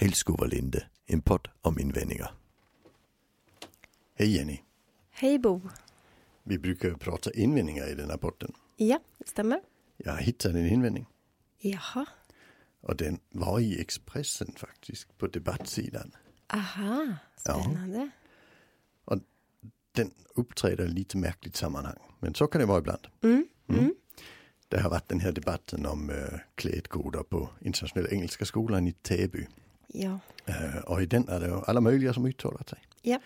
Hej Linde, en podd om invändningar. Hej Jenny. Hej Bo. Vi brukar prata invändningar i den här podden. Ja, det stämmer. Jag har hittat en invändning. Jaha. Och den var i Expressen faktiskt, på debattsidan. Aha, spännande. Ja. Och den uppträder i lite märkligt sammanhang, men så kan det vara ibland. Mm. Mm. Mm. Det har varit den här debatten om uh, klädkoder på Internationella Engelska skolan i Täby. Ja. Uh, och i den är det alla möjliga som uttalar sig. Ja.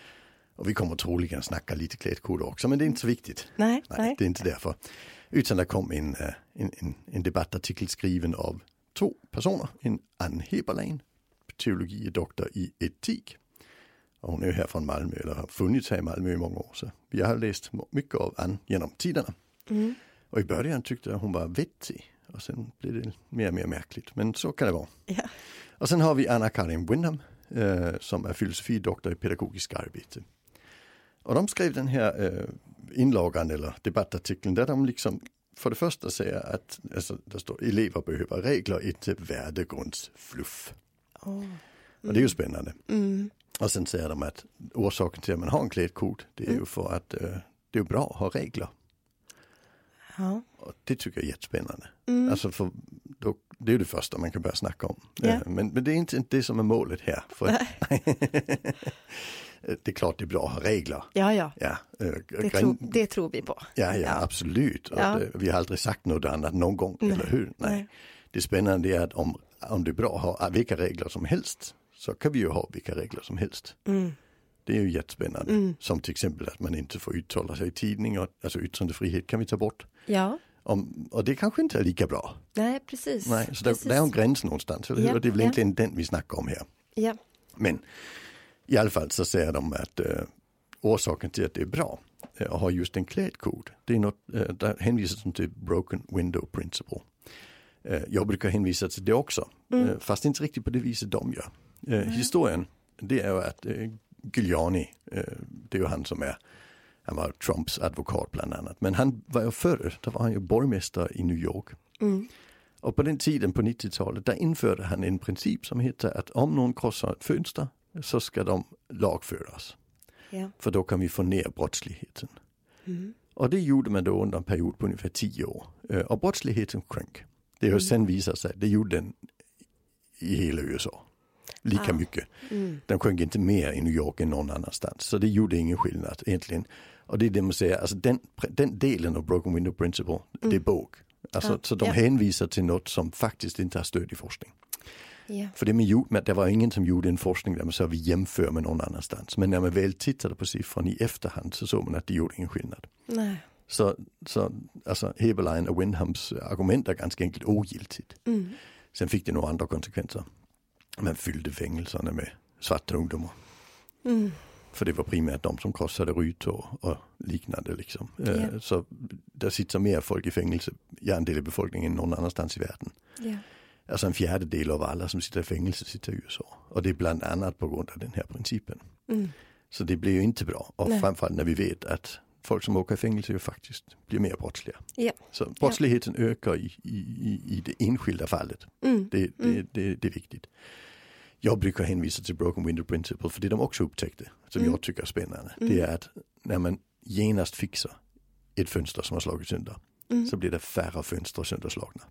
Och vi kommer troligen snacka lite klädkoder också, men det är inte så viktigt. Nej, nej, nej. det är inte därför. Utan det kom en, uh, en, en, en debattartikel skriven av två personer. En Ann Heberlein, teologi doktor i etik. Och hon är ju här från Malmö, eller har funnits här i Malmö i många år. Så vi har läst mycket av Ann genom tiderna. Mm. Och i början tyckte jag hon var vettig. Och sen blev det mer och mer märkligt. Men så kan det vara. Ja. Och sen har vi Anna-Karin Windham eh, som är filosofidoktor i pedagogisk arbete. Och de skrev den här eh, inlagan eller debattartikeln där de liksom för det första säger att alltså, det står elever behöver regler, inte värdegrundsfluff. Oh. Mm. Och det är ju spännande. Mm. Och sen säger de att orsaken till att man har en klädkod det är mm. ju för att uh, det är bra att ha regler. Ja. Och det tycker jag är jättespännande. Mm. Alltså för då, det är det första man kan börja snacka om. Ja. Uh, men, men, det är inte det som är målet här. Det är klart det är bra att ha regler. Ja, ja. ja uh, det, tro, det, tror vi på. Ja, ja, ja. absolut. Ja. Det, vi har aldrig sagt något annat någon gång, Nej. eller hur? Nej. Nej. Det spännande är att om, om det är bra att ha vilka regler som helst så kan vi ju ha vilka regler som helst. Mm. Det är ju jättespännande. Mm. Som till exempel att man inte får uttala sig i tidningar, alltså yttrandefrihet kan vi ta bort. Ja. Om, och det kanske inte är lika bra. Nej, precis. Nej, så precis. Det, är en gräns någonstans, ja. och det är väl egentligen den vi snackar om här. Ja. Men i alla fall så säger de att uh, orsaken till att det är bra uh, att ha just en klädkod, det är något, uh, där hänvisas de till broken window principle. Jag brukar hänvisa till det också, mm. fast inte riktigt på det viset de gör. Mm. Historien, det är ju att Giuliani, det är ju han som är, han var Trumps advokat bland annat, men han var ju förr, då var han ju borgmästare i New York. Mm. Och på den tiden på 90-talet, där införde han en princip som heter att om någon krossar ett fönster så ska de lagföras. Ja. För då kan vi få ner brottsligheten. Mm. Och det gjorde man då under en period på ungefär tio år. Och brottsligheten sjönk. Det har mm. sen visat sig, det gjorde den i hela USA. Lika ah. mycket. Mm. Den sjönk inte mer i New York än någon annanstans. Så det gjorde ingen skillnad egentligen. Och det är det man säger, alltså den, den delen av Broken Window Principle, det är Mm. båg. Alltså, Ja. Så de Ja. hänvisar till något som faktiskt inte har stöd i forskning. Ja. För det, gjorde, det var ingen som gjorde en forskning där man sa vi jämför med någon annanstans. Men när man väl tittade på siffran i efterhand så såg man att det gjorde ingen skillnad. Nej. Så, så alltså Heberlein och Windhams argument är ganska enkelt ogiltigt. Mm. Sen fick det några andra konsekvenser. Man fyllde fängelserna med svarta ungdomar. Mm. För det var primärt de som krossade rutor och liknande. Liksom. Ja. Så där sitter mer folk i fängelse, ja, en del av befolkningen än någon annanstans i världen. Ja. Alltså en fjärdedel av alla som sitter i fängelse sitter i USA. Och det är bland annat på grund av den här principen. Mm. Så det blir ju inte bra. Och Nej. framförallt när vi vet att folk som åker i fängelse ju faktiskt blir mer brottsliga. Ja. Så brottsligheten ökar i, i, i, det enskilda fallet. Mm. Det, det, Mm. det, det är viktigt. Jag brukar hänvisa till Broken Window Principle för det de också upptäckte, som Mm. jag tycker är spännande, Mm. det är att när man genast fixar ett fönster som har slagit sönder Mm. så blir det färre fönster sönderslagna.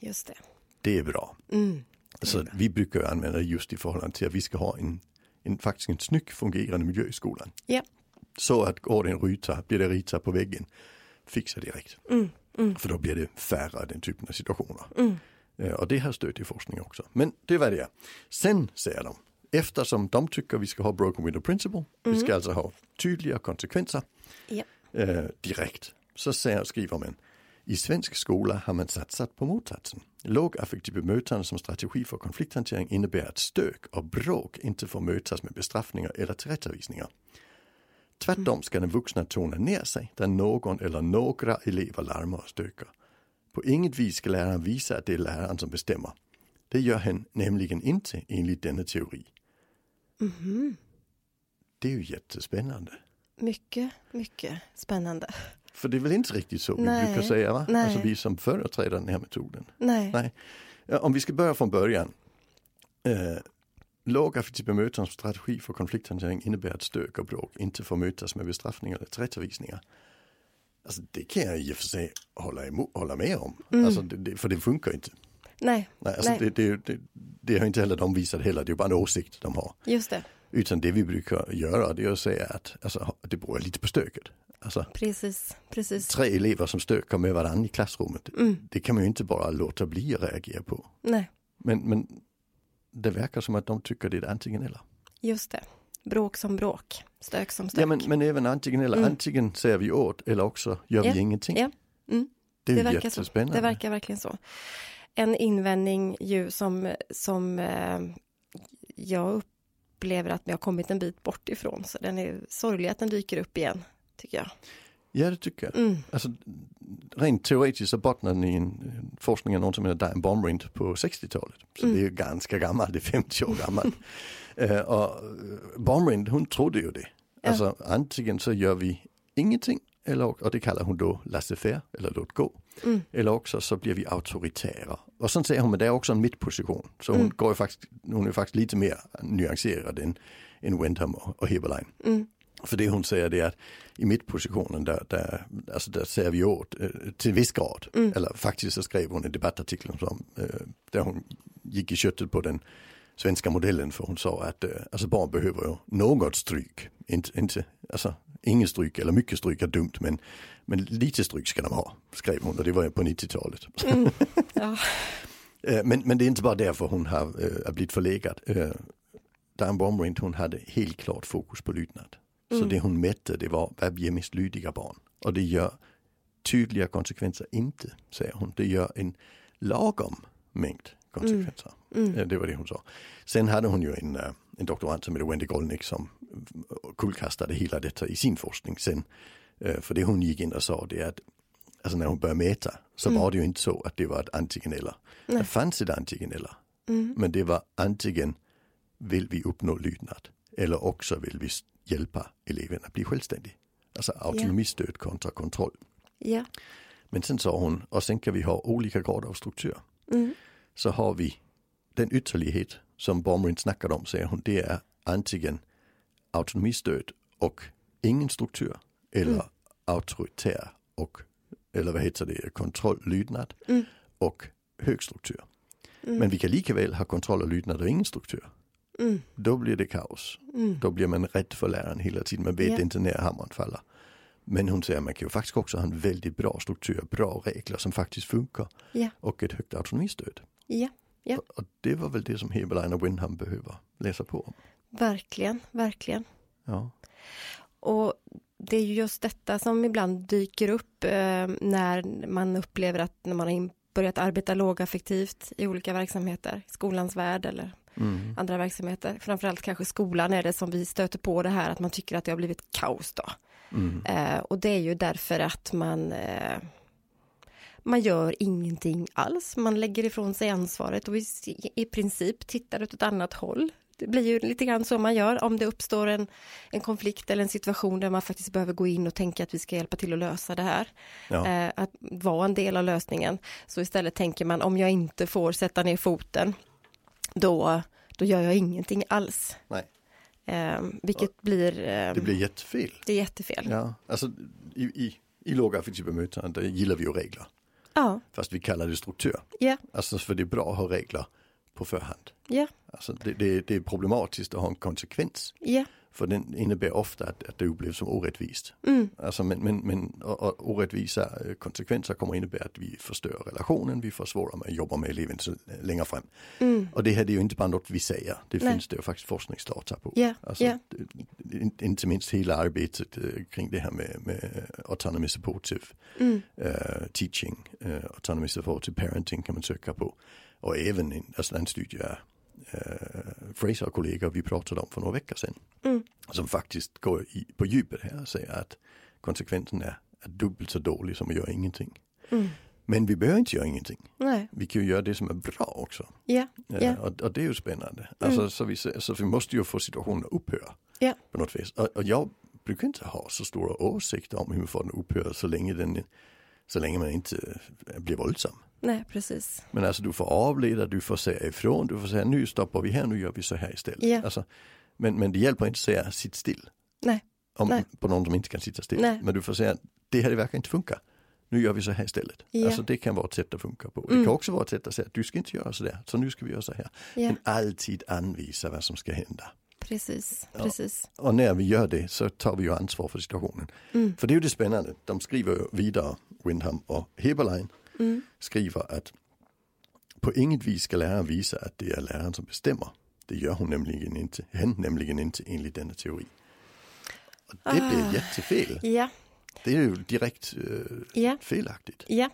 Just det. Det är bra. Mm. Så bra. vi brukar använda det just i förhållande till att vi ska ha en, en faktiskt en snygg fungerande miljö i skolan. Ja. Så att går det en ruta, blir det ritat på väggen, fixa direkt. Mm. Mm. För då blir det färre den typen av situationer. Mm. Eh, Och det har stöd i forskning också. Men det var det. Sen säger de, eftersom de tycker vi ska ha broken window principle, vi ska alltså ha tydliga konsekvenser Ja. eh, direkt, så säger, skriver man, i svensk skola har man satsat på motsatsen. Lågaffektivt bemötande som strategi för konflikthantering innebär att stök och bråk inte får mötas med bestraffningar eller tillrättavisningar. Tvärtom ska den vuxna tona ner sig där någon eller några elever larmar och stökar. På inget vis ska läraren visa att det är läraren som bestämmer. Det gör han nämligen inte enligt denna teori. Mhm. Det är ju jättespännande. Mycket, mycket spännande. För det är väl inte riktigt så vi Nej. brukar säga va? Nej. Alltså vi som företräder den här metoden. Nej. Nej. Om vi ska börja från början. Lågaffektivt bemötande som strategi för konflikthantering innebär att stök och bråk inte får mötas med bestraffning eller tillrättavisningar. Alltså det kan jag i och för sig hålla, emot, hålla med om. Alltså det, det, för det funkar inte. Nej, Nej, alltså Nej. Det, det, det, det har inte heller de visat heller, det är bara en åsikt de har. just det. Utan det vi brukar göra det är att säga att alltså, det beror lite på stöket. Alltså, Precis, precis. tre elever som stökar med varandra i klassrummet, Mm. det kan man ju inte bara låta bli att reagera på. Nej, Men, men det verkar som att de tycker det är antingen eller. just det. Bråk som bråk, stök som stök. Ja men, men även antingen eller, Mm. antingen säger vi åt eller också gör vi ingenting. ja. Mm. Det är Det verkar så. jättespännande. Det verkar verkligen så. En invändning ju som, som eh, jag upplever att vi har kommit en bit bort ifrån. Så den är sorglig att den dyker upp igen, tycker jag. Ja det tycker jag. Mm. Alltså, rent teoretiskt så bottnar den i en, forskning av någon som heter Diane Baumrind på 60-talet. Så Mm. det är ganska gammalt, det är 50 år gammalt. Eh, och eh, Baumrind hon trodde ju det. Ja. Alltså antingen så gör vi ingenting, eller, och det kallar hon då laissez-faire, eller låt gå. Mm. Eller också så blir vi auktoritära. Och sen säger hon, men det är också en mittposition. Så hon, Mm. går ju faktiskt, hon är faktiskt lite mer nyanserad än, än Wentham och, och Heberlein. För det hon säger det är att i mittpositionen där, där, alltså där ser vi åt eh, till viss grad. Mm. Eller faktiskt så skrev hon en debattartikel som, eh, där hon gick i köttet på den svenska modellen för hon sa att eh, alltså barn behöver ju något stryk. Inte, inte, alltså, ingen stryk eller mycket stryk är dumt men, men lite stryk ska de ha, skrev hon och det var ju på 90-talet. Mm. Ja. Men, men det är inte bara därför hon har äh, blivit förlegad. Äh, Diane Baumrind hon hade helt klart fokus på lydnad. Så Mm. det hon mätte det var vad ger mest lydiga barn. Och det gör tydliga konsekvenser inte, säger hon. Det gör en lagom mängd konsekvenser. Mm. Eh, Det var det hon sa. Sen hade hon ju en, eh, en doktorand som heter Wendy Golnick som kullkastade hela detta i sin forskning sen. Eh, För det hon gick in och sa det är att alltså när hon började mäta så Mm. var det ju inte så att det var ett antingen eller. Nej. Det fanns ett antingen eller. Mm. Men det var antingen vill vi uppnå lydnad eller också vill vi hjälpa eleven att bli självständig. Alltså autonomistöd kontra kontroll. Ja. Men sen sa hon, och sen kan vi ha olika grader av struktur. Mm. Så har vi den ytterlighet som Baumrind snackade om, säger hon, det är antingen autonomistöd och ingen struktur eller Mm. auktoritär och, eller vad heter det, kontroll, lydnad Mm. och hög struktur. Mm. Men vi kan lika väl ha kontroll och lydnad och ingen struktur. Mm. Då blir det kaos. Mm. Då blir man rädd för läraren hela tiden. Man vet Ja. inte när hammaren faller. Men hon säger att man kan ju faktiskt också ha en väldigt bra struktur, bra regler som faktiskt funkar. Ja. Och ett högt autonomistöd. Ja, Ja. Och, och det var väl det som Heberlein och Windham behöver läsa på om. verkligen, verkligen. Ja. Och det är ju just detta som ibland dyker upp eh, när man upplever att när man har börjat arbeta lågaffektivt i olika verksamheter, skolans värld eller Mm. andra verksamheter. Framförallt kanske skolan är det som vi stöter på det här att man tycker att det har blivit kaos då. Mm. Eh, och det är ju därför att man eh, man gör ingenting alls. Man lägger ifrån sig ansvaret och i, i princip tittar åt ett annat håll. Det blir ju lite grann så man gör om det uppstår en, en konflikt eller en situation där man faktiskt behöver gå in och tänka att vi ska hjälpa till att lösa det här. Ja. Eh, att vara en del av lösningen. Så istället tänker man om jag inte får sätta ner foten då, då gör jag ingenting alls. Nej. Eh, vilket blir, eh, Det blir jättefel. det är jättefel. Ja, alltså i, i, i där gillar vi ju regler. Ja, Fast vi kallar det struktur. ja, Alltså för det är bra att ha regler på förhand. ja, Alltså det, det, det är problematiskt att ha en konsekvens. ja. För den innebär ofta att, att det upplevs som orättvist. Mm, Alltså men, men, men och, och orättvisa eh, konsekvenser kommer innebära att vi förstör relationen, vi försvårar med att jobba med eleven längre fram. mm, Och det här är ju inte bara något vi säger, det Nej. finns det ju faktiskt forskningsdata på. Ja, Alltså, in- Inte minst hela arbetet eh, kring det här med, med autonomy supportive mm, eh, teaching, uh, autonomy supportive parenting kan man söka på. Och även en, alltså en studie uh, Fraser kollegor vi pratade om för några veckor sedan. Mm. Som faktiskt går i, på djupet här och säger att konsekvensen är, är dubbelt så dålig som att göra ingenting. mm. Men vi behöver inte göra ingenting. Nej, Vi kan ju göra det som är bra också. ja, Eh, ja, Och, och det är ju spännande. Alltså, så, vi, så vi måste ju få situationen att upphöra. Ja. På något vis. Och, och jag brukar inte ha så stora åsikter om hur man får den att upphöra så länge, den, så länge man inte blir våldsam. Nej, precis. Men alltså du får avleda, du får säga ifrån, du får säga nu stoppar vi här, nu gör vi så här istället. Ja. Alltså, men, men det hjälper inte att säga sitt still. Nej. Om, Nej. På någon som inte kan sitta still. Nej. Men du får säga det här det verkar inte funka. Nu gör vi så här istället. Ja. Alltså det kan vara ett sätt att funka på. Det Mm. kan också vara ett sätt att säga du ska inte göra så där, så nu ska vi göra så här. Ja, Men alltid anvisa vad som ska hända. precis, Ja. precis. Och när vi gör det så tar vi ju ansvar för situationen. Mm. För det är ju det spännande. De skriver ju vidare, Windham och Heberlein Mm. skriver att på inget vis ska läraren visa att det är läraren som bestämmer. Det gör hon nämligen inte, hen nämligen inte enligt denna teori. Och det blir Ah. jättefel. Ja, Det är ju direkt eh, ja. felaktigt. Ja,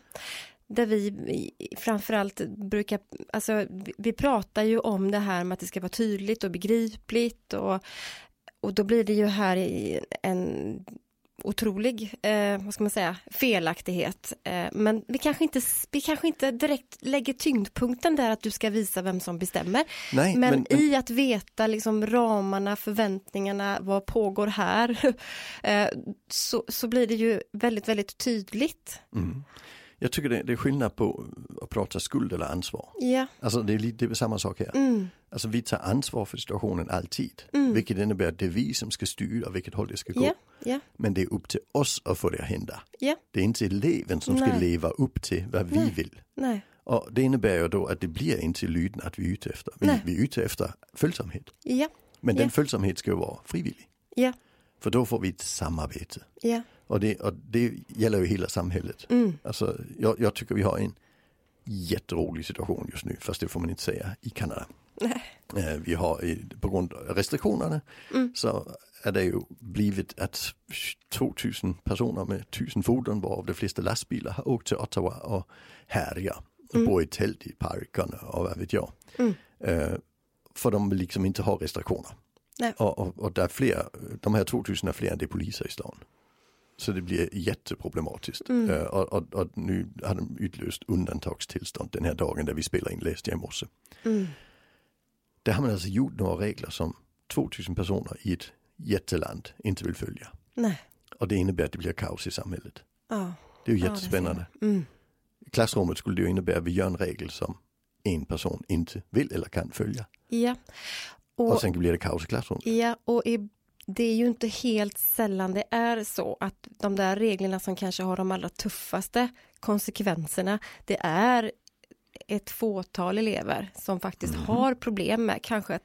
där vi framförallt brukar, alltså vi- pratar ju om det här med att det ska vara tydligt och begripligt och, och då blir det ju här i en otrolig, eh, vad ska man säga, felaktighet. Eh, men vi kanske, inte, vi kanske inte direkt lägger tyngdpunkten där att du ska visa vem som bestämmer. Nej, Men, men, men i att veta liksom ramarna, förväntningarna, vad pågår här, eh, så, så blir det ju väldigt, väldigt tydligt. mm. Jag tycker det, det är skillnad på att prata skuld eller ansvar. Ja, Alltså det är det är samma sak här. mm, Alltså vi tar ansvar för situationen alltid. Mm. Vilket innebär att det är vi som ska styra vilket håll det ska gå. ja, ja, Men det är upp till oss att få det att hända. ja, Det är inte eleven som ska Nej. leva upp till vad vi Nej. vill. nej, Och det innebär ju då att det blir inte lydnad vi är ute efter. Vi, vi är ute efter följsamhet. ja, Men den följsamhet ska ju vara frivillig. ja, För då får vi ett samarbete. Och det, och det gäller ju hela samhället. mm, Alltså, jag, jag tycker vi har en jätterolig situation just nu, fast det får man inte säga, i Kanada. nej, Eh, Vi har på grund av restriktionerna Mm. så är det ju blivit att 2000 personer med 1000 fordon varav de flesta lastbilar har åkt till Ottawa och härjar. Mm. bor i tält i parkerna och vad vet jag. Mm. Eh, för de vill liksom inte ha restriktioner. Och, och, och där är fler, de här 2000 är fler än det är poliser i stan. Så det blir jätteproblematiskt. Mm. Eh, och, och, nu har de utlöst undantagstillstånd den här dagen där vi spelar in läste jag i morse. mm, Där har man alltså gjort några regler som 2000 personer i ett jätteland inte vill följa. nej, Och det innebär att det blir kaos i samhället. ja, Det är ju ja, jättespännande. jag. Mm, I klassrummet skulle det ju innebära att vi gör en regel som en person inte vill eller kan följa. ja. Och, Och, sen blir det kaos i klassrummet. ja, och i, det är ju inte helt sällan det är så att de där reglerna som kanske har de allra tuffaste konsekvenserna, det är ett fåtal elever som faktiskt Mhm. har problem med kanske att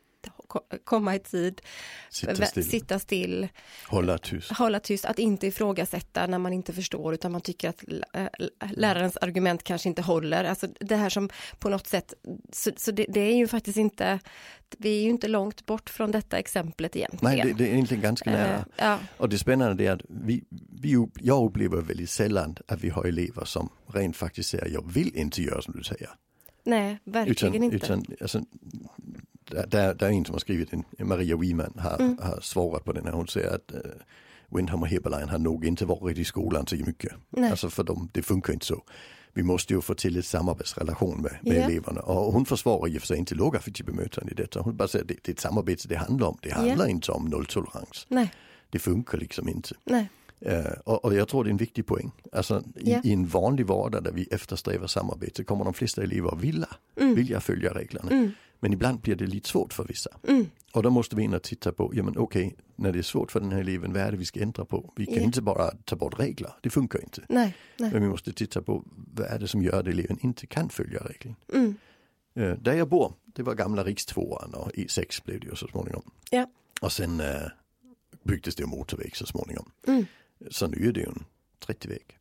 komma i tid, Sitta still, sitta still, hålla tyst. hålla tyst, att inte ifrågasätta när man inte förstår utan man tycker att äh, lärarens argument kanske inte håller. Alltså det här som på något sätt, så, så det, det är ju faktiskt inte, vi är ju inte långt bort från detta exemplet egentligen. Nej, det, det är egentligen ganska nära. Eh, ja, Och det spännande är att vi, vi, jag upplever väldigt sällan att vi har elever som rent faktiskt säger jag vill inte göra som du säger. nej, verkligen Utan, inte. utan alltså, där, där, är en som har skrivit, en, Maria Wiman har, Mm. har svarat på den här. Hon säger att uh, Windham och Heberlein har nog inte varit i skolan så mycket. Nej. Alltså för dem, det funkar inte så. Vi måste ju få till ett samarbetsrelation med, med Ja. eleverna. Och hon försvarar i och för sig inte lågaffektivt bemötande i detta. Hon bara säger att det, det är ett samarbete det handlar om. Det handlar inte om nolltolerans. Nej, Det funkar liksom inte. nej, Eh, och, och jag tror det är en viktig poäng. Alltså i, Ja. i en vanlig vardag där vi eftersträvar samarbete kommer de flesta elever vilja, Mm. vilja följa reglerna. mm, Men ibland blir det lite svårt för vissa. mm, Och då måste vi in och titta på, ja men okej, när det är svårt för den här eleven, vad är det vi ska ändra på? Vi kan Ja. inte bara ta bort regler, det funkar inte. nej, nej, Men vi måste titta på, vad är det som gör att eleven inte kan följa regeln? mm, Eh, där jag bor, det var gamla rikstvåan och E6 blev det ju så småningom. Ja. Och sen eh, byggdes det motorväg så småningom. mm, Så nu är det ju en 30-väg.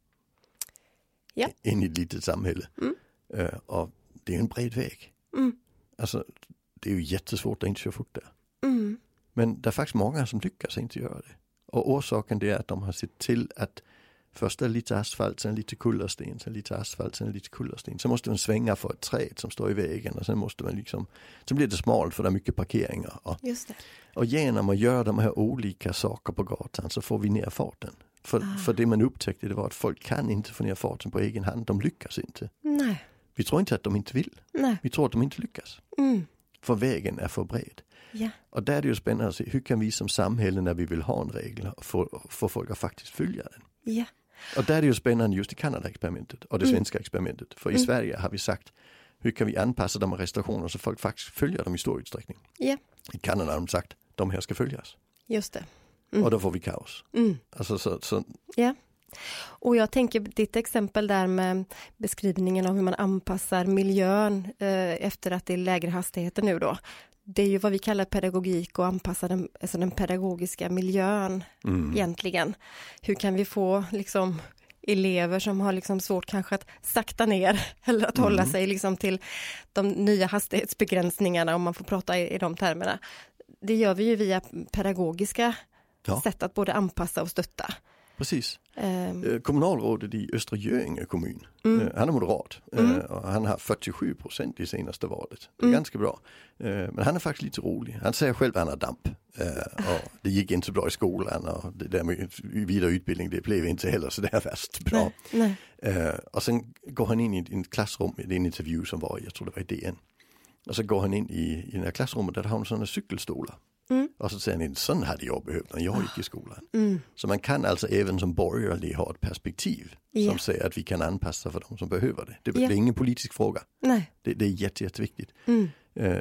Ja. In i ett litet samhälle. Mm. Eh, och det är en bred väg. mm, Alltså, det är ju jättesvårt att inte köra fort där. mm, Men det är faktiskt många som lyckas inte göra det. Och orsaken det är att de har sett till att först är det lite asfalt, sen lite kullersten, sen lite asfalt, sen lite kullersten. Sen måste man svänga för ett träd som står i vägen och sen måste man liksom, sen blir det smalt för det är mycket parkeringar. Och, och genom att göra de här olika saker på gatan så får vi ner farten. För, Ah. för det man upptäckte det var att folk kan inte få ner farten på egen hand, de lyckas inte. Nej, Vi tror inte att de inte vill, nej, vi tror att de inte lyckas. mm, För vägen är för bred. ja, Och där är det ju spännande att se hur kan vi som samhälle när vi vill ha en regel få, få folk att faktiskt följa den. ja, Och där är det ju spännande just i Kanada-experimentet och det Mm. svenska experimentet. För i Sverige har vi sagt hur kan vi anpassa de här restriktionerna så folk faktiskt följer dem i stor utsträckning. Ja. I Kanada har de sagt de här ska följas Just det. Mm. och då får vi kaos. Mm. Alltså, så, så, Ja. Och jag tänker ditt exempel där med beskrivningen av hur man anpassar miljön eh, efter att det är lägre hastigheter nu då. Det är ju vad vi kallar pedagogik och anpassa den, alltså den pedagogiska miljön mm, egentligen. Hur kan vi få liksom elever som har liksom svårt kanske att sakta ner eller att hålla Mm. sig liksom till de nya hastighetsbegränsningarna om man får prata i, i de termerna. Det gör vi ju via pedagogiska Ja. sätt att både anpassa och stötta. Precis. Eh, Kommunalrådet i Östra Göinge kommun, Mm. eh, han är moderat Mm. eh, och han har 47 procent i senaste valet. Det är Mm. ganska bra. Men han är faktiskt lite rolig. Han säger själv att han har damp. Och det gick inte så bra i skolan och det där med vidare utbildning det blev inte heller så där värst bra. nej, nej. Och sen går han in i ett- klassrum, det är en intervju som var, jag tror det var i DN. Och så går han in i, i det här klassrummet där de har sådana cykelstolar. Mm. Och så säger han, sån hade jag behövt när jag gick i skolan. Mm. Så man kan alltså även som borgerlig ha ett perspektiv Ja. som säger att vi kan anpassa för de som behöver det. Det, Ja. det är ingen politisk fråga, nej. det, det är jätte, jätteviktigt. Mm. Eh,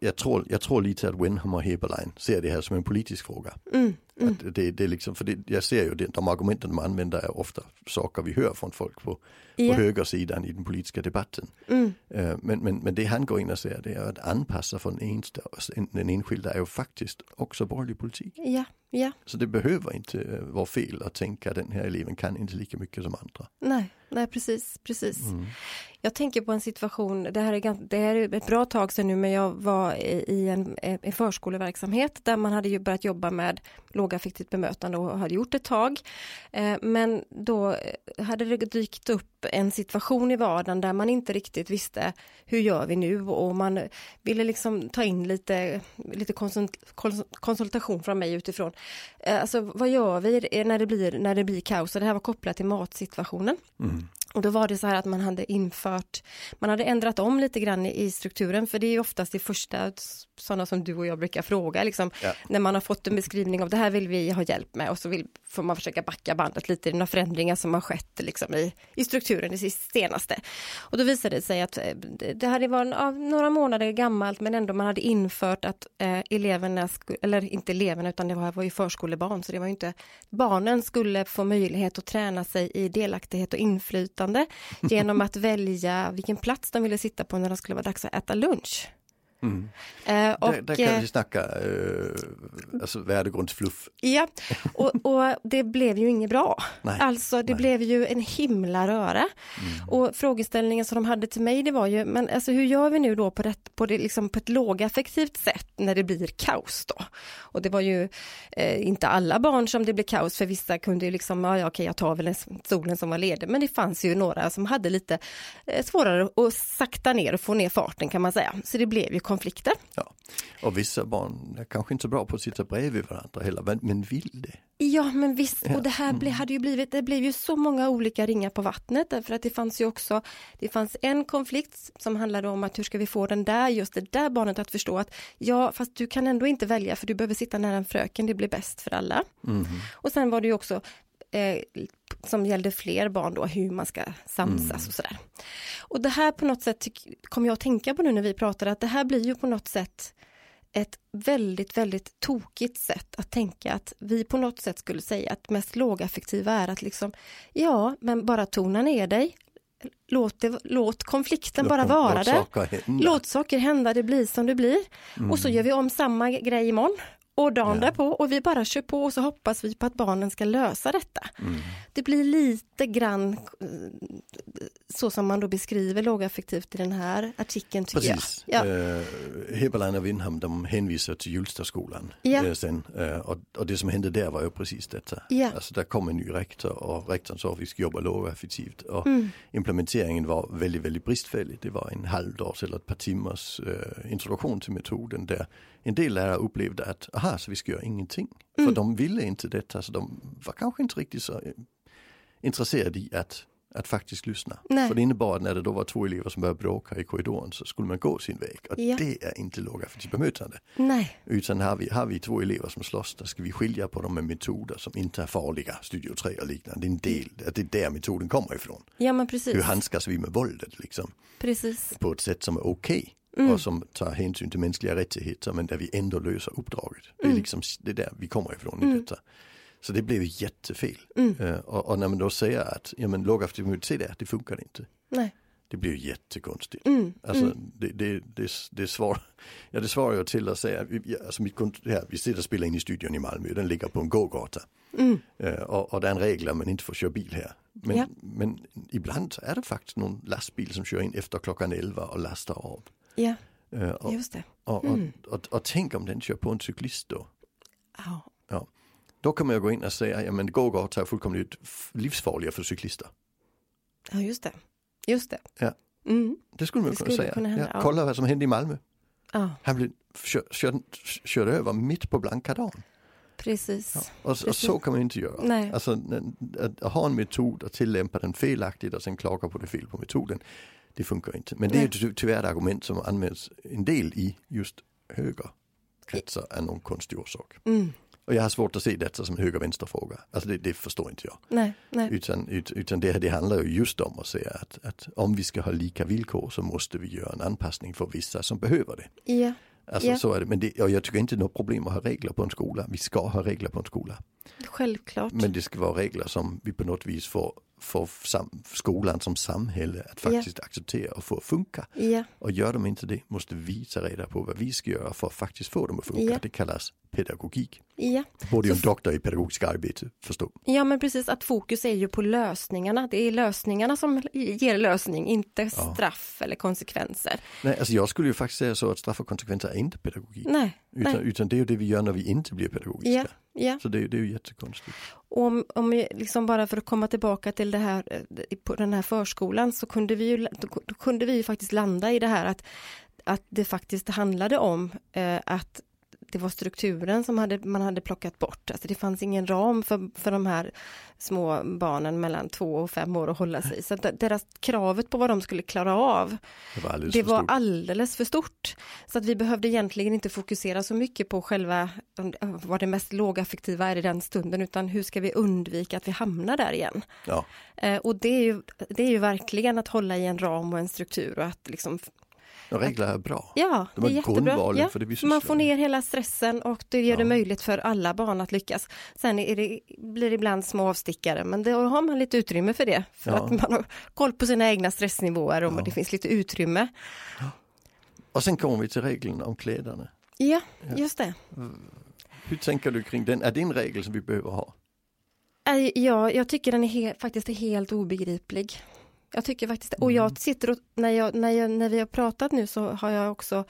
jag, tror, jag tror lite att Wenham och Heberlein ser det här som en politisk fråga. Mm. Mm. Det, det är liksom, för det, jag ser ju det, de argumenten de använder är ofta saker vi hör från folk på, på Ja. högersidan i den politiska debatten. Mm. Eh, Men, men, men det han går in och säger det är att anpassa för den, ensta, den enskilda är ju faktiskt också borgerlig politik. Ja, ja, Så det behöver inte eh, vara fel att tänka att den här eleven kan inte lika mycket som andra. nej, nej precis, precis. Jag tänker på en situation, det här är, ganska, det här är ett bra tag sedan nu, men jag var i en, eh, en förskoleverksamhet där man hade ju börjat jobba med lågaffektivt bemötande och hade gjort ett tag. Eh, men då eh, hade det dykt upp en situation i vardagen där man inte riktigt visste hur gör vi nu och man ville liksom ta in lite, lite konsult, konsultation från mig utifrån. Alltså vad gör vi när det blir, när det blir kaos? Och det här var kopplat till matsituationen. Mm. Och då var det så här att man hade infört, man hade ändrat om lite grann i, i strukturen, för det är oftast det första sådana som du och jag brukar fråga, liksom, Ja. när man har fått en beskrivning av det här vill vi ha hjälp med. Och så vill, får man försöka backa bandet lite, några förändringar som har skett liksom, i, i strukturen det sist- senaste. Och då visade det sig att eh, det- hade varit ja, några månader gammalt men ändå man hade infört att eh, eleverna, eller inte eleverna utan det var, var ju förskolebarn. Så det var ju inte, barnen skulle få möjlighet att träna sig i delaktighet och inflytande genom att välja vilken plats de ville sitta på när det skulle vara dags att äta lunch. Mm. Eh, och, där, där kan eh, vi snacka eh, alltså värdegrundsfluff. Ja, och, och det blev ju inget bra. Nej. Alltså det nej. blev ju en himla röra. Mm. Och frågeställningen som de hade till mig det var ju, men alltså hur gör vi nu då på, det, på, det, liksom på ett lågaffektivt sätt när det blir kaos då? Och det var ju eh, inte alla barn som det blev kaos, för vissa kunde ju liksom, ja, ja okej jag tar väl en stolen som var ledig, men det fanns ju några som hade lite eh, svårare att sakta ner och få ner farten kan man säga. Så det blev ju konflikter. Ja. Och vissa barn är kanske inte så bra på att sitta bredvid varandra heller, men, vill det. Ja men visst, och det här ble, hade ju blivit, det blev ju så många olika ringar på vattnet därför att det fanns ju också, det fanns en konflikt som handlade om att hur ska vi få den där, just det där barnet att förstå att ja fast du kan ändå inte välja för du behöver sitta nära en fröken, det blir bäst för alla. Mhm. Och sen var det ju också eh, som gällde fler barn då, hur man ska samsas och sådär. Och det här på något sätt kommer jag att tänka på nu när vi pratar, att det här blir ju på något sätt ett väldigt, väldigt tokigt sätt att tänka att vi på något sätt skulle säga att mest lågaffektiva är att liksom, ja, men bara tona ner dig. Låt, det, låt konflikten Låt bara vara låt där. saker hända. Låt saker hända, det blir som det blir. Och så Mm. gör vi om samma grej imorgon och dagen Ja. därpå och vi bara kör på och så hoppas vi på att barnen ska lösa detta. Mm. Det blir lite grann eh, så som man då beskriver lågaffektivt i den här artikeln Precis. jag. Ja. Eh, Heberlein och Windham de hänvisar till Hjulstaskolan Ja. eh, sen. Eh, och, och det som hände där var ju precis detta. Ja. Alltså där kom en ny rektor och rektorn sa att vi ska jobba lågaffektivt. Och Mm. implementeringen var väldigt, väldigt bristfällig. Det var en halvdags eller ett par timmars eh, introduktion till metoden där en del lärare upplevde att, aha, så vi ska göra ingenting. Mm. För de ville inte detta, så de var kanske inte riktigt så eh, intresserade i att, att faktiskt lyssna. Nej. För det innebar att när det då var två elever som började bråka i korridoren så skulle man gå sin väg. Och Ja. det är inte lågaffektivt bemötande. Nej, Utan har vi, har vi två elever som slåss, då ska vi skilja på dem med metoder som inte är farliga, Studio 3 och liknande. Det är en del, det är där metoden kommer ifrån. ja men Hur precis. handskas vi med våldet liksom? Precis. På ett sätt som är okej. Mm. Och som tar hänsyn till mänskliga rättigheter men där vi ändå löser uppdraget. Det är Mm. liksom det är där vi kommer ifrån i detta. Så det blev jättefel. Mm. Eh, och, och när man då säger att ja, men bemötande, se där, det funkar inte. Nej. Det blir jättekonstigt. Mm. Alltså mm. det, det, det, det, svar, ja, det svarar jag till att säga, alltså mitt kont- här, vi sitter och spelar in i studion i Malmö, den ligger på en gågata. Mm. Och, och det är en regel att man inte får köra bil här. Men, Ja. men ibland är det faktiskt någon lastbil som kör in efter klockan 11 och lastar av. Ja, och, just det. och, Mm. och, och, och tänk om den kör på en cyklist då. Ja. Då kan man ju gå in och säga, ja men gågator är fullkomligt livsfarliga för cyklister. ja, just det. Just det. Ja. Mm. Det skulle man Det kunna skulle säga. kunna hända, ja, kolla vad som hände i Malmö. Ja, Han blev kör, kör, körd över mitt på blanka dagen. precis. Ja. Och, och Precis. så kan man inte göra. Nej. Alltså, att, att ha en metod och tillämpa den felaktigt och sen klaga på det fel på metoden. Det funkar inte. Men det är ju ty- tyvärr ett argument som används en del i just högerkretsar är någon konstig orsak. Mm. Och jag har svårt att se detta som en höger-vänster fråga. Alltså det, det förstår inte jag. Nej, nej. Utan, ut, utan det, det handlar ju just om att säga att, att om vi ska ha lika villkor så måste vi göra en anpassning för vissa som behöver det. Ja, Alltså Ja. så är det. Men det, och jag tycker inte det är något problem att ha regler på en skola. Vi ska ha regler på en skola. Självklart. Men det ska vara regler som vi på något vis får, får sam, skolan som samhälle att faktiskt acceptera och få funka. Ja, Och gör de inte det måste vi ta reda på vad vi ska göra för att faktiskt få dem att funka. Ja. Det kallas pedagogik. ja. Borde ju en doktor i pedagogisk arbete förstå. ja, men precis att fokus är ju på lösningarna. Det är lösningarna som ger lösning, inte Ja. straff eller konsekvenser. Nej, alltså jag skulle ju faktiskt säga så att straff och konsekvenser är inte pedagogik. Nej, Utan, nej. utan det är ju det vi gör när vi inte blir pedagogiska. Ja. Så det, är- det är ju jättekonstigt. Och om, om vi liksom bara för att komma tillbaka till det här eh, på den här förskolan så kunde vi ju, då då kunde vi ju faktiskt landa i det här att, att det faktiskt handlade om eh, att det var strukturen som hade, man hade plockat bort. Alltså det fanns ingen ram för, för de här små barnen mellan två och fem år att hålla sig. Så deras kravet på vad de skulle klara av Det var alldeles det för var stort. alldeles för stort. Så att vi behövde egentligen inte fokusera så mycket på själva vad det mest lågaffektiva är i den stunden, utan hur ska vi undvika att vi hamnar där igen? Ja, Eh, och det är, ju, det är ju verkligen att hålla i en ram och en struktur och att liksom, och regler är bra. ja, De det är jättebra. Ja, för det man får ner hela stressen och det gör det Ja. möjligt för alla barn att lyckas. Sen det, blir det ibland små avstickare, men då har man lite utrymme för det. För Ja. att man har koll på sina egna stressnivåer och det finns lite utrymme. Och sen kommer vi till regeln om kläderna. Ja, just det. Hur tänker du kring den? Är det en regel som vi behöver ha? Nej, Ja, jag tycker den är he- faktiskt är helt obegriplig. Jag tycker faktiskt Och jag sitter och, när, jag, när, jag, när vi har pratat nu så har jag också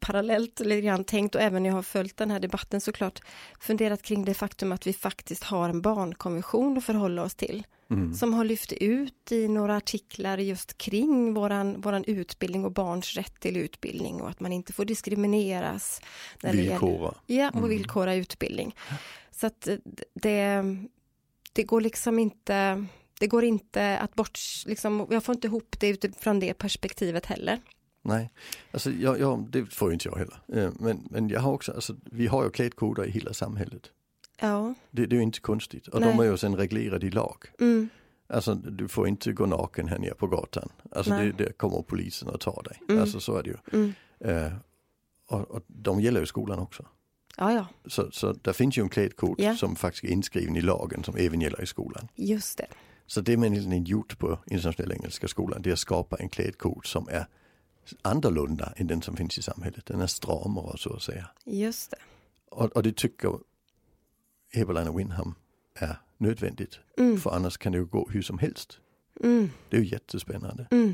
parallellt lite grann tänkt och även när jag har följt den här debatten såklart funderat kring det faktum att vi faktiskt har en barnkonvention att förhålla oss till. Mm. Som har lyft ut i några artiklar just kring våran, våran utbildning och barns rätt till utbildning och att man inte får diskrimineras. när det gäller- Villkora. Ja, och Mm. villkora utbildning. Så att eh, det, det går liksom inte, det går inte att bort, liksom, jag får inte ihop det utifrån det perspektivet heller. Nej, alltså jag, jag, det får inte jag heller. Eh, Men, men jag har också, alltså, vi har ju klädkoder i hela samhället. Ja, Det, det är ju inte konstigt. Och Nej. de är ju sen reglerade i lag. mm, Alltså du får inte gå naken här nere på gatan. Alltså det, det kommer polisen och tar dig. Mm. Alltså så är det ju. mm. Eh, och, och de gäller ju skolan också. ja, ja, Så, så där finns ju en klädkod Ja. som faktiskt är inskriven i lagen som även gäller i skolan. just det. Så det man egentligen gjort på internationella engelska skolan det är att skapa en klädkod som är annorlunda än den som finns i samhället. Den är stramare så att säga. Just det. Och, och det tycker Heberlein och Winham är nödvändigt. Mm, För annars kan det ju gå hur som helst. mm, Det är ju jättespännande. mm.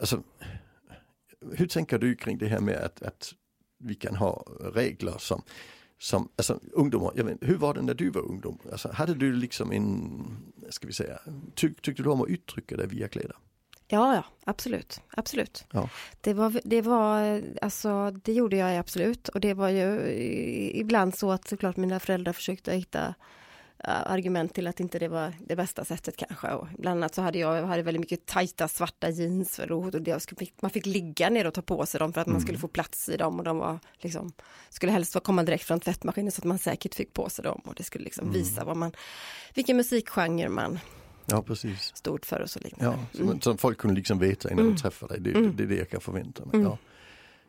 Alltså, hur tänker du kring det här med att, att vi kan ha regler som, som alltså ungdomar, jag vet, hur var det när du var ungdom? Alltså, hade du liksom en, ska vi säga, tyck, tyckte du om att uttrycka dig via kläder? Ja, ja, absolut, absolut. Ja. Det var, det var, alltså det gjorde jag absolut och det var ju ibland så att såklart mina föräldrar försökte hitta argument till att inte det var det bästa sättet kanske. Och bland annat så hade jag, jag hade väldigt mycket tajta svarta jeans för och det, man fick ligga ner och ta på sig dem för att man skulle Mm. få plats i dem och de var liksom, skulle helst komma direkt från tvättmaskinen så att man säkert fick på sig dem och det skulle liksom Mm. visa vad man, vilken musikgenre man Ja, precis. stod för och så liknande. Ja, så, så folk kunde liksom veta innan Mm. de träffade dig. Det, Mm. det är det jag kan förvänta mig. Mm. Ja.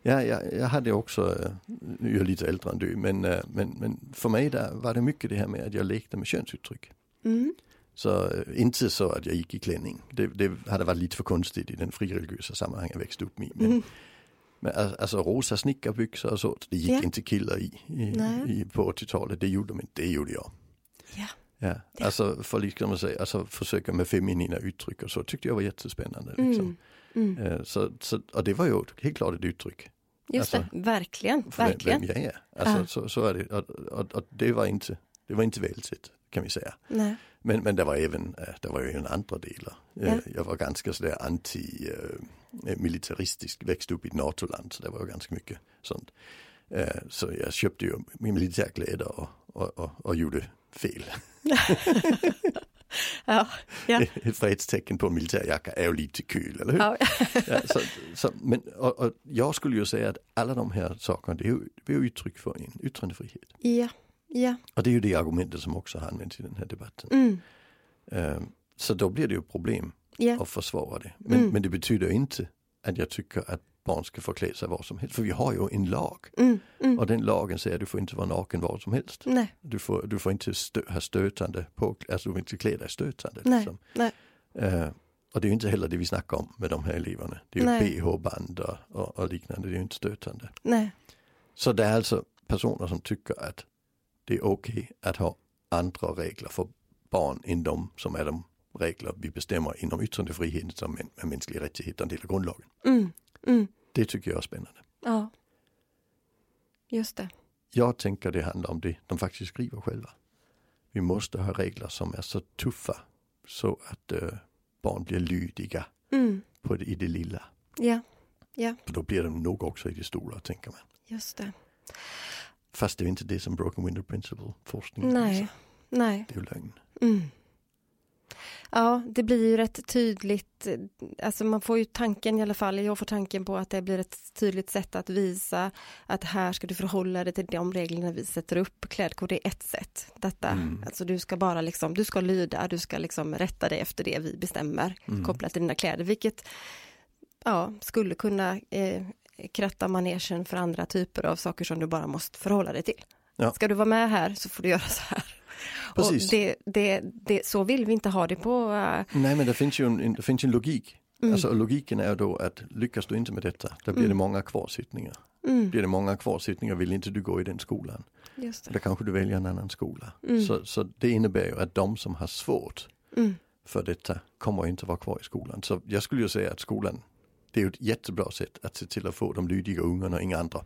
Ja, jag, jag hade också, eh, nu är jag lite äldre än du, men, eh, men, men för mig där var det mycket det här med att jag lekte med könsuttryck. Mm. Så eh, inte så att jag gick i klänning. Det, det hade varit lite för konstigt i den frireligiösa sammanhang jag växte upp i. Men, Mm. men al- alltså rosa snickarbyxor och så, det gick Ja. inte killar i, i, i på 80-talet. Det gjorde de inte, det gjorde jag. Ja. Ja, alltså för liksom att säga, alltså försöka med feminina uttryck och så tyckte jag var jättespännande. Liksom. Mm. Mm. Eh, Så, så, och det var ju helt klart ett uttryck Just Alltså, det, verkligen, för vem, verkligen. vem jag är. Alltså, Ja. så, så är det. Och, och, och det var inte, det var inte välsett kan vi säga. Nej. Men, men det var även, eh, det var ju en andra delar. Eh, Ja. Jag var ganska sådär anti-militaristisk, växte upp i ett NATO-land så det var ju ganska mycket sånt. Så jag köpte ju militärkläder och, och, och, och gjorde fel. Ja, ja. Ett fredstecken på en militärjacka är ju lite kul, eller hur? ja. Ja, så, så, men, och, och jag skulle ju säga att alla de här sakerna det är ju, det är ju uttryck för en yttrandefrihet. ja. ja. Och det är ju det argumentet som också har använts i den här debatten. Mm. Eh, Så då blir det ju problem ja. att försvara det. Men, Mm. men det betyder inte att jag tycker att barn ska få klä sig vad som helst. För vi har ju en lag Mm. Mm. och den lagen säger att du får inte vara naken var som helst. Nej, Du får, du får inte stö, ha stötande på, alltså du får inte klä dig stötande. Nej. Liksom. nej. Eh, och det är ju inte heller det vi snackar om med de här eleverna. Det är ju bh-band och, och, och liknande, det är ju inte stötande. Nej. Så det är alltså personer som tycker att det är okej att ha andra regler för barn än de som är de regler vi bestämmer inom yttrandefriheten som en, en mänsklig rättighet, en del av grundlagen. Mm. Mm. Det tycker jag är spännande. Ja. Just det. Jag tänker det handlar om det de faktiskt skriver själva. Vi måste ha regler som är så tuffa så att eh, barn blir lydiga Mm. på det, i det lilla. Ja, För då blir de nog också i det stora, tänker man. just det. Fast det är inte det som Broken Window Principle forskning Nej, visar. nej. Det är ju lögn. Mm. Ja, det blir ju rätt tydligt, alltså man får ju tanken i alla fall, jag får tanken på att det blir ett tydligt sätt att visa att här ska du förhålla dig till de reglerna vi sätter upp. Klädkod är ett sätt. Detta, Mm. alltså du ska bara liksom, du ska lyda, du ska liksom rätta dig efter det vi bestämmer Mm. kopplat till dina kläder, vilket ja, skulle kunna eh, kratta manegen för andra typer av saker som du bara måste förhålla dig till. Ja. Ska du vara med här så får du göra så här. Precis. Och det, det, det, så vill vi inte ha det på... eh, Nej men det finns ju en, det finns en logik. Mm. Alltså logiken är då att lyckas du inte med detta, då blir Mm. det många kvarsittningar. mm, Blir det många kvarsittningar vill inte du gå i den skolan. just det. Då kanske du väljer en annan skola. Mm. Så, så det innebär ju att de som har svårt Mm, för detta kommer inte vara kvar i skolan. Så jag skulle ju säga att skolan, det är ett jättebra sätt att se till att få de lydiga ungarna och inga andra.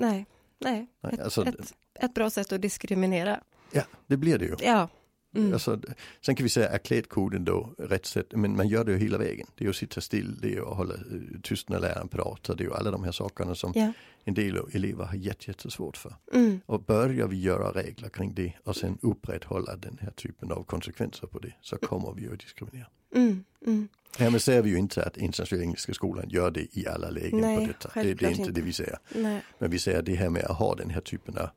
nej, nej. Nej, Ett, alltså, ett, ett bra sätt att diskriminera. Ja, det blir det ju. Ja. Mm. Alltså, sen kan vi säga, är klädkoden då rätt sätt? Men man gör det ju hela vägen. Det är ju att sitta still, det är ju att hålla tyst när läraren pratar, det är ju alla de här sakerna som Ja. en del elever har jätte, jättesvårt för. Mm, Och börjar vi göra regler kring det och sen upprätthålla den här typen av konsekvenser på det så kommer vi ju att diskriminera. mm, mm. Härmed säger vi ju inte att internationella engelska skolan gör det i alla lägen Nej, på detta. Det, det är inte. det vi säger. Nej. Men vi säger det här med att ha den här typen av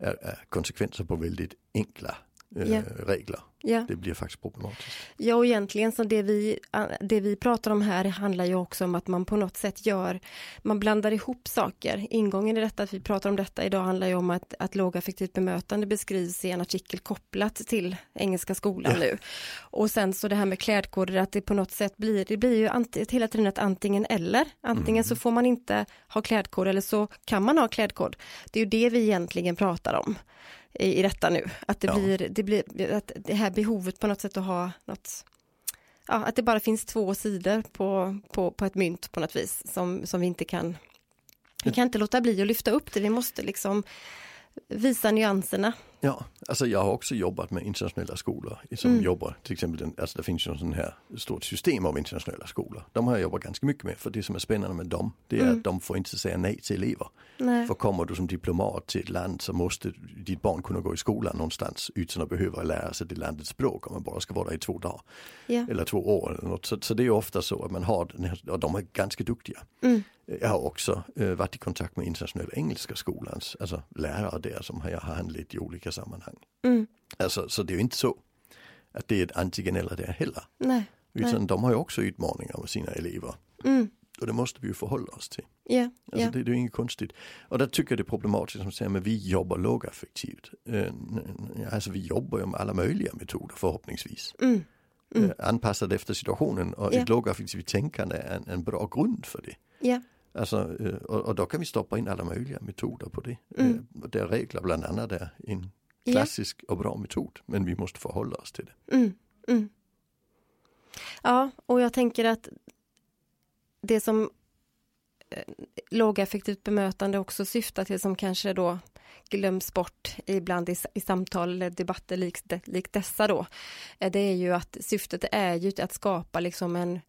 er, er konsekvenser på väldigt enkla eh, Ja. regler. Ja. Det blir faktiskt problematiskt. ja, och egentligen så det vi, det vi pratar om här handlar ju också om att man på något sätt gör, man blandar ihop saker. Ingången i detta, att vi pratar om detta idag, handlar ju om att, att lågaffektivt bemötande beskrivs i en artikel kopplat till Engelska skolan Ja. nu. Och sen så det här med klädkoder, att det på något sätt blir, det blir ju anti, hela tiden ett antingen eller. Antingen så får man inte ha klädkod eller så kan man ha klädkod. Det är ju det vi egentligen pratar om i, i detta nu. Att det Ja. blir, det blir, att det här behovet på något sätt att ha något Ja, att det bara finns två sidor på, på, på ett mynt på något vis som, som vi inte kan Vi kan inte låta bli att lyfta upp det, vi måste liksom visa nyanserna Ja, alltså jag har också jobbat med internationella skolor som Mm. jobbar, till exempel, den, alltså det finns ju sån här stort system av internationella skolor. De har jag jobbat ganska mycket med, för det som är spännande med dem, det är Mm. att de får inte säga nej till elever. Nej. För kommer du som diplomat till ett land så måste ditt barn kunna gå i skolan någonstans utan att behöva lära sig det landets språk om man bara ska vara där i två dagar. Ja. Eller två år eller något. Så, så det är ofta så att man har här, och de är ganska duktiga. Mm. Jag har också eh, varit i kontakt med internationella engelska skolans, alltså lärare där som jag har handlat i olika sammanhang. Mm. Alltså, så det är ju inte så att det är ett antingen eller där heller. Nej. Utan Nej. de har ju också utmaningar med sina elever. Mm. Och det måste vi ju förhålla oss till. Ja. Alltså ja. det, det är inget konstigt. Och där tycker jag det är problematiskt som säger men vi jobbar lågaffektivt. Eh, alltså vi jobbar ju med alla möjliga metoder förhoppningsvis. Mm. Mm. Eh, anpassade efter situationen och Ja. ett lågaffektivt tänkande är en, en bra grund för det. Ja. Alltså, eh, och, och då kan vi stoppa in alla möjliga metoder på det. Mm. Där regler bland annat är en. Klassisk och bra metod. Men vi måste förhålla oss till det. Mm, mm. Ja, och jag tänker att det som eh, lågaffektivt bemötande också syftar till som kanske då glöms bort ibland i, i samtal eller debatter likt de, lik dessa då. eh, Det är ju att syftet är ju att skapa liksom en,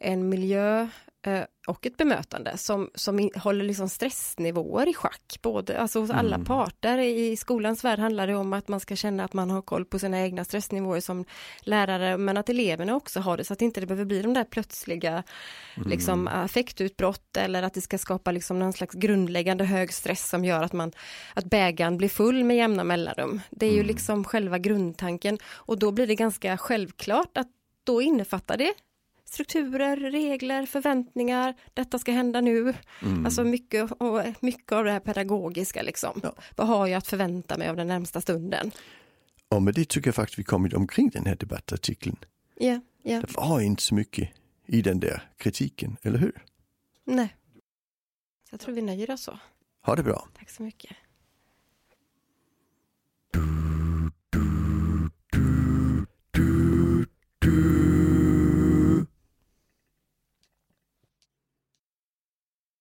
en miljö eh, och ett bemötande som, som håller liksom stressnivåer i schack, både alltså hos alla Mm. parter. I skolans värld handlar det om att man ska känna att man har koll på sina egna stressnivåer som lärare, men att eleverna också har det så att inte det behöver bli de där plötsliga liksom, affektutbrott eller att det ska skapa liksom någon slags grundläggande hög stress som gör att man att bägaren blir full med jämna mellanrum. Det är ju Mm. liksom själva grundtanken och då blir det ganska självklart att då innefattar det strukturer, regler, förväntningar, detta ska hända nu. Mm. Alltså mycket, och mycket av det här pedagogiska liksom. Ja. Vad har jag att förvänta mig av den närmsta stunden? Och med det tycker jag faktiskt vi kommit omkring den här debattartikeln. Ja, ja, Det var inte så mycket i den där kritiken, eller hur? nej. Jag tror vi nöjer oss så. Ha det bra. Tack så mycket.